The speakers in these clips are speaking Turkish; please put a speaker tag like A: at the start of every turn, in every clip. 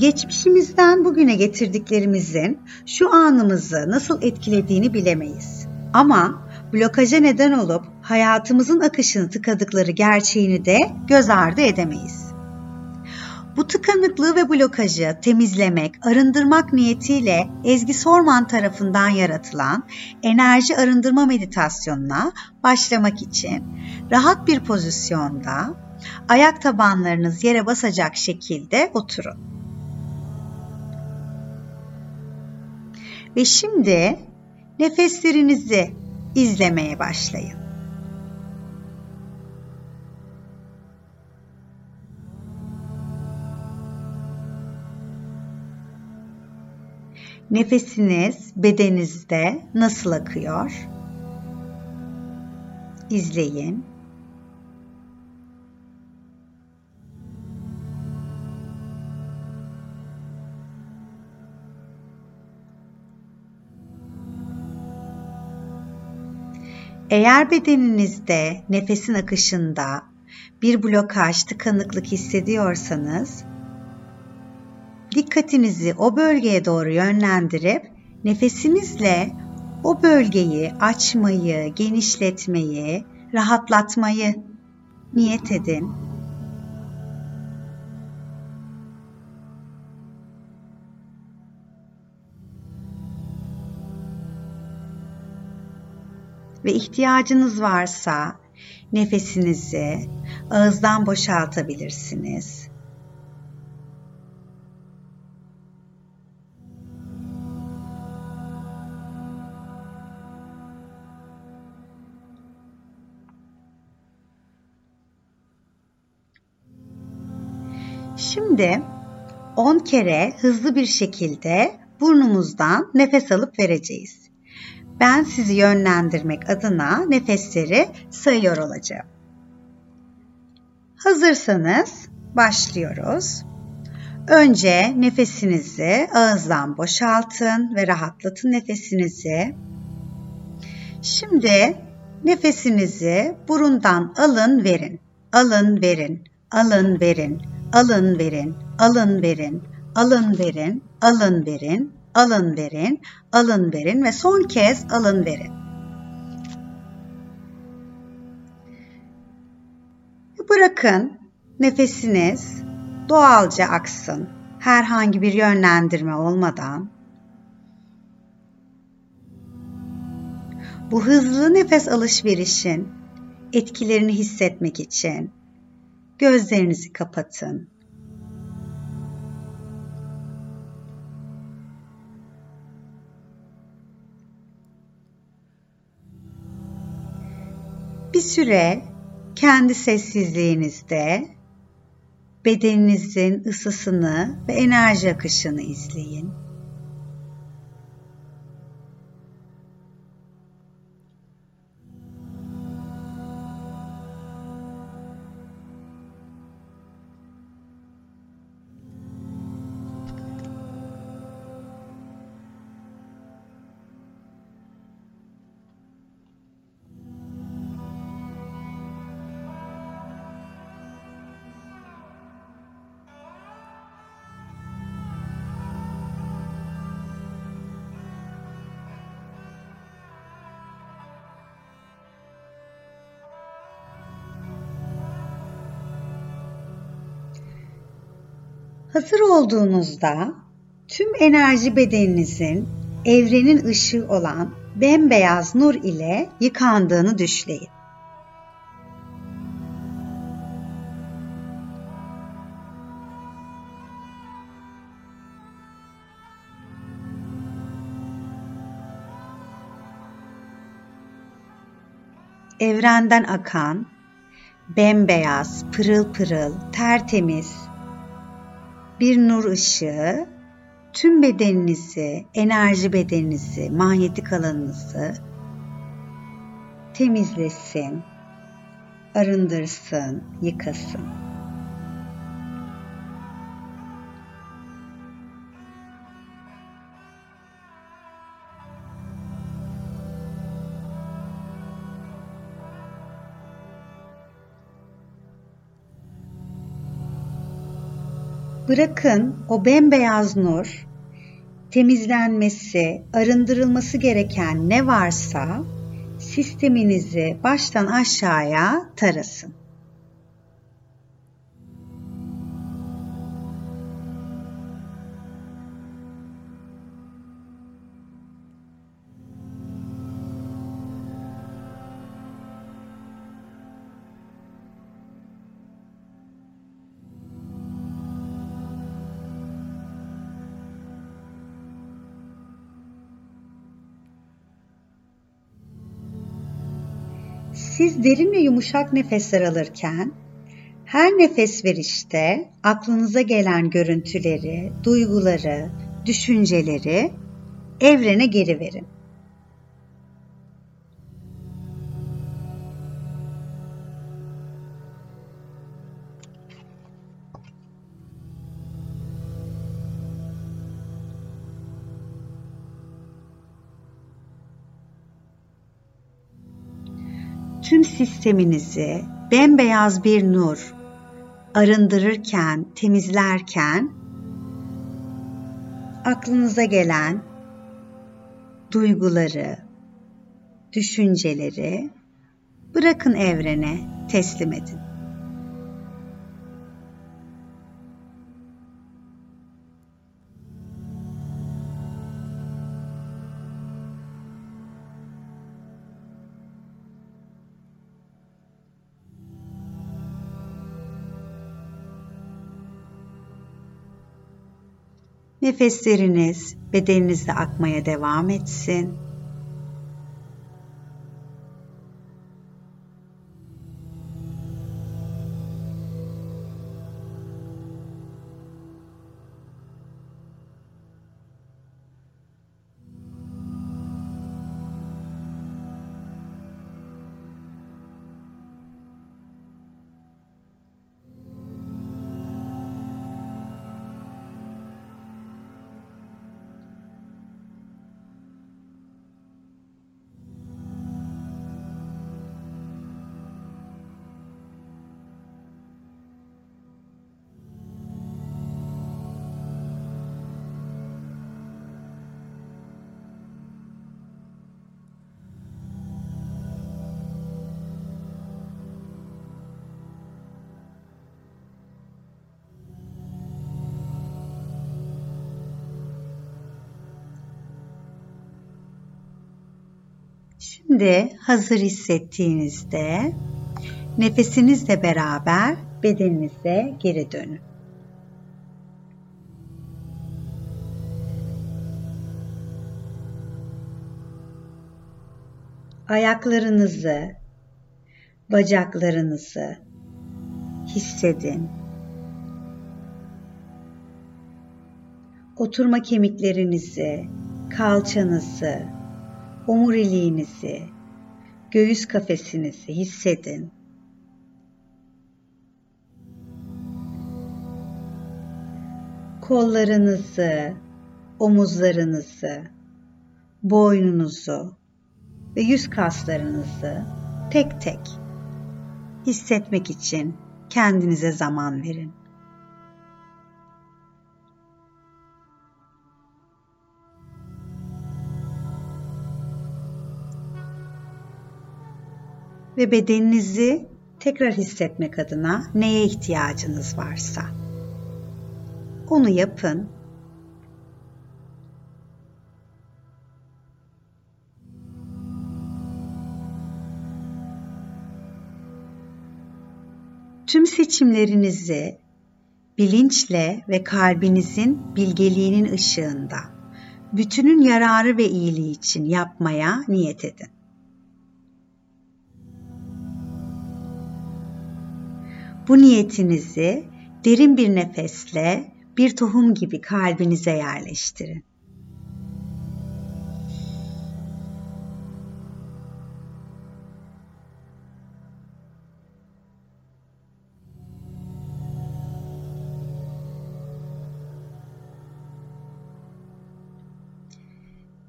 A: Geçmişimizden bugüne getirdiklerimizin şu anımızı nasıl etkilediğini bilemeyiz. Ama blokaja neden olup hayatımızın akışını tıkadıkları gerçeğini de göz ardı edemeyiz. Bu tıkanıklığı ve blokajı temizlemek, arındırmak niyetiyle Ezgi Sorman tarafından yaratılan enerji arındırma meditasyonuna başlamak için rahat bir pozisyonda ayak tabanlarınız yere basacak şekilde oturun. Ve şimdi nefeslerinizi izlemeye başlayın. Nefesiniz bedeninizde nasıl akıyor? İzleyin. Eğer bedeninizde nefesin akışında bir blokaj, tıkanıklık hissediyorsanız dikkatinizi o bölgeye doğru yönlendirip nefesinizle o bölgeyi açmayı, genişletmeyi, rahatlatmayı niyet edin. Ve ihtiyacınız varsa nefesinizi ağızdan boşaltabilirsiniz. Şimdi 10 kere hızlı bir şekilde burnumuzdan nefes alıp vereceğiz. Ben sizi yönlendirmek adına nefesleri sayıyor olacağım. Hazırsanız başlıyoruz. Önce nefesinizi ağızdan boşaltın ve rahatlatın nefesinizi. Şimdi nefesinizi burundan alın verin. Alın verin. Alın verin alın verin, alın verin, alın verin, alın verin, alın verin, alın verin ve son kez alın verin. Bırakın nefesiniz doğalca aksın. Herhangi bir yönlendirme olmadan. Bu hızlı nefes alışverişin etkilerini hissetmek için Gözlerinizi kapatın. Bir süre kendi sessizliğinizde bedeninizin ısısını ve enerji akışını izleyin. Hazır olduğunuzda tüm enerji bedeninizin evrenin ışığı olan bembeyaz nur ile yıkandığını düşleyin. Evrenden akan bembeyaz, pırıl pırıl, tertemiz, bir nur ışığı tüm bedeninizi, enerji bedeninizi, manyetik alanınızı temizlesin, arındırsın, yıkasın. Bırakın o bembeyaz nur temizlenmesi, arındırılması gereken ne varsa sisteminizi baştan aşağıya tarasın. Siz derin ve yumuşak nefesler alırken her nefes verişte aklınıza gelen görüntüleri, duyguları, düşünceleri evrene geri verin. Tüm sisteminizi bembeyaz bir nur arındırırken, temizlerken aklınıza gelen duyguları, düşünceleri bırakın evrene teslim edin. Nefesleriniz bedeninizde akmaya devam etsin. Şimdi hazır hissettiğinizde nefesinizle beraber bedeninize geri dönün. Ayaklarınızı, bacaklarınızı hissedin. Oturma kemiklerinizi, kalçanızı, omuriliğinizi, göğüs kafesinizi hissedin. Kollarınızı, omuzlarınızı, boynunuzu ve yüz kaslarınızı tek tek hissetmek için kendinize zaman verin. Ve bedeninizi tekrar hissetmek adına neye ihtiyacınız varsa onu yapın. Tüm seçimlerinizi bilinçle ve kalbinizin bilgeliğinin ışığında bütünün yararı ve iyiliği için yapmaya niyet edin. Bu niyetinizi derin bir nefesle bir tohum gibi kalbinize yerleştirin.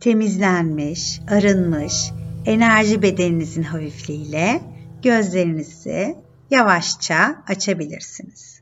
A: temizlenmiş, arınmış enerji bedeninizin hafifliğiyle gözlerinizi yavaşça açabilirsiniz.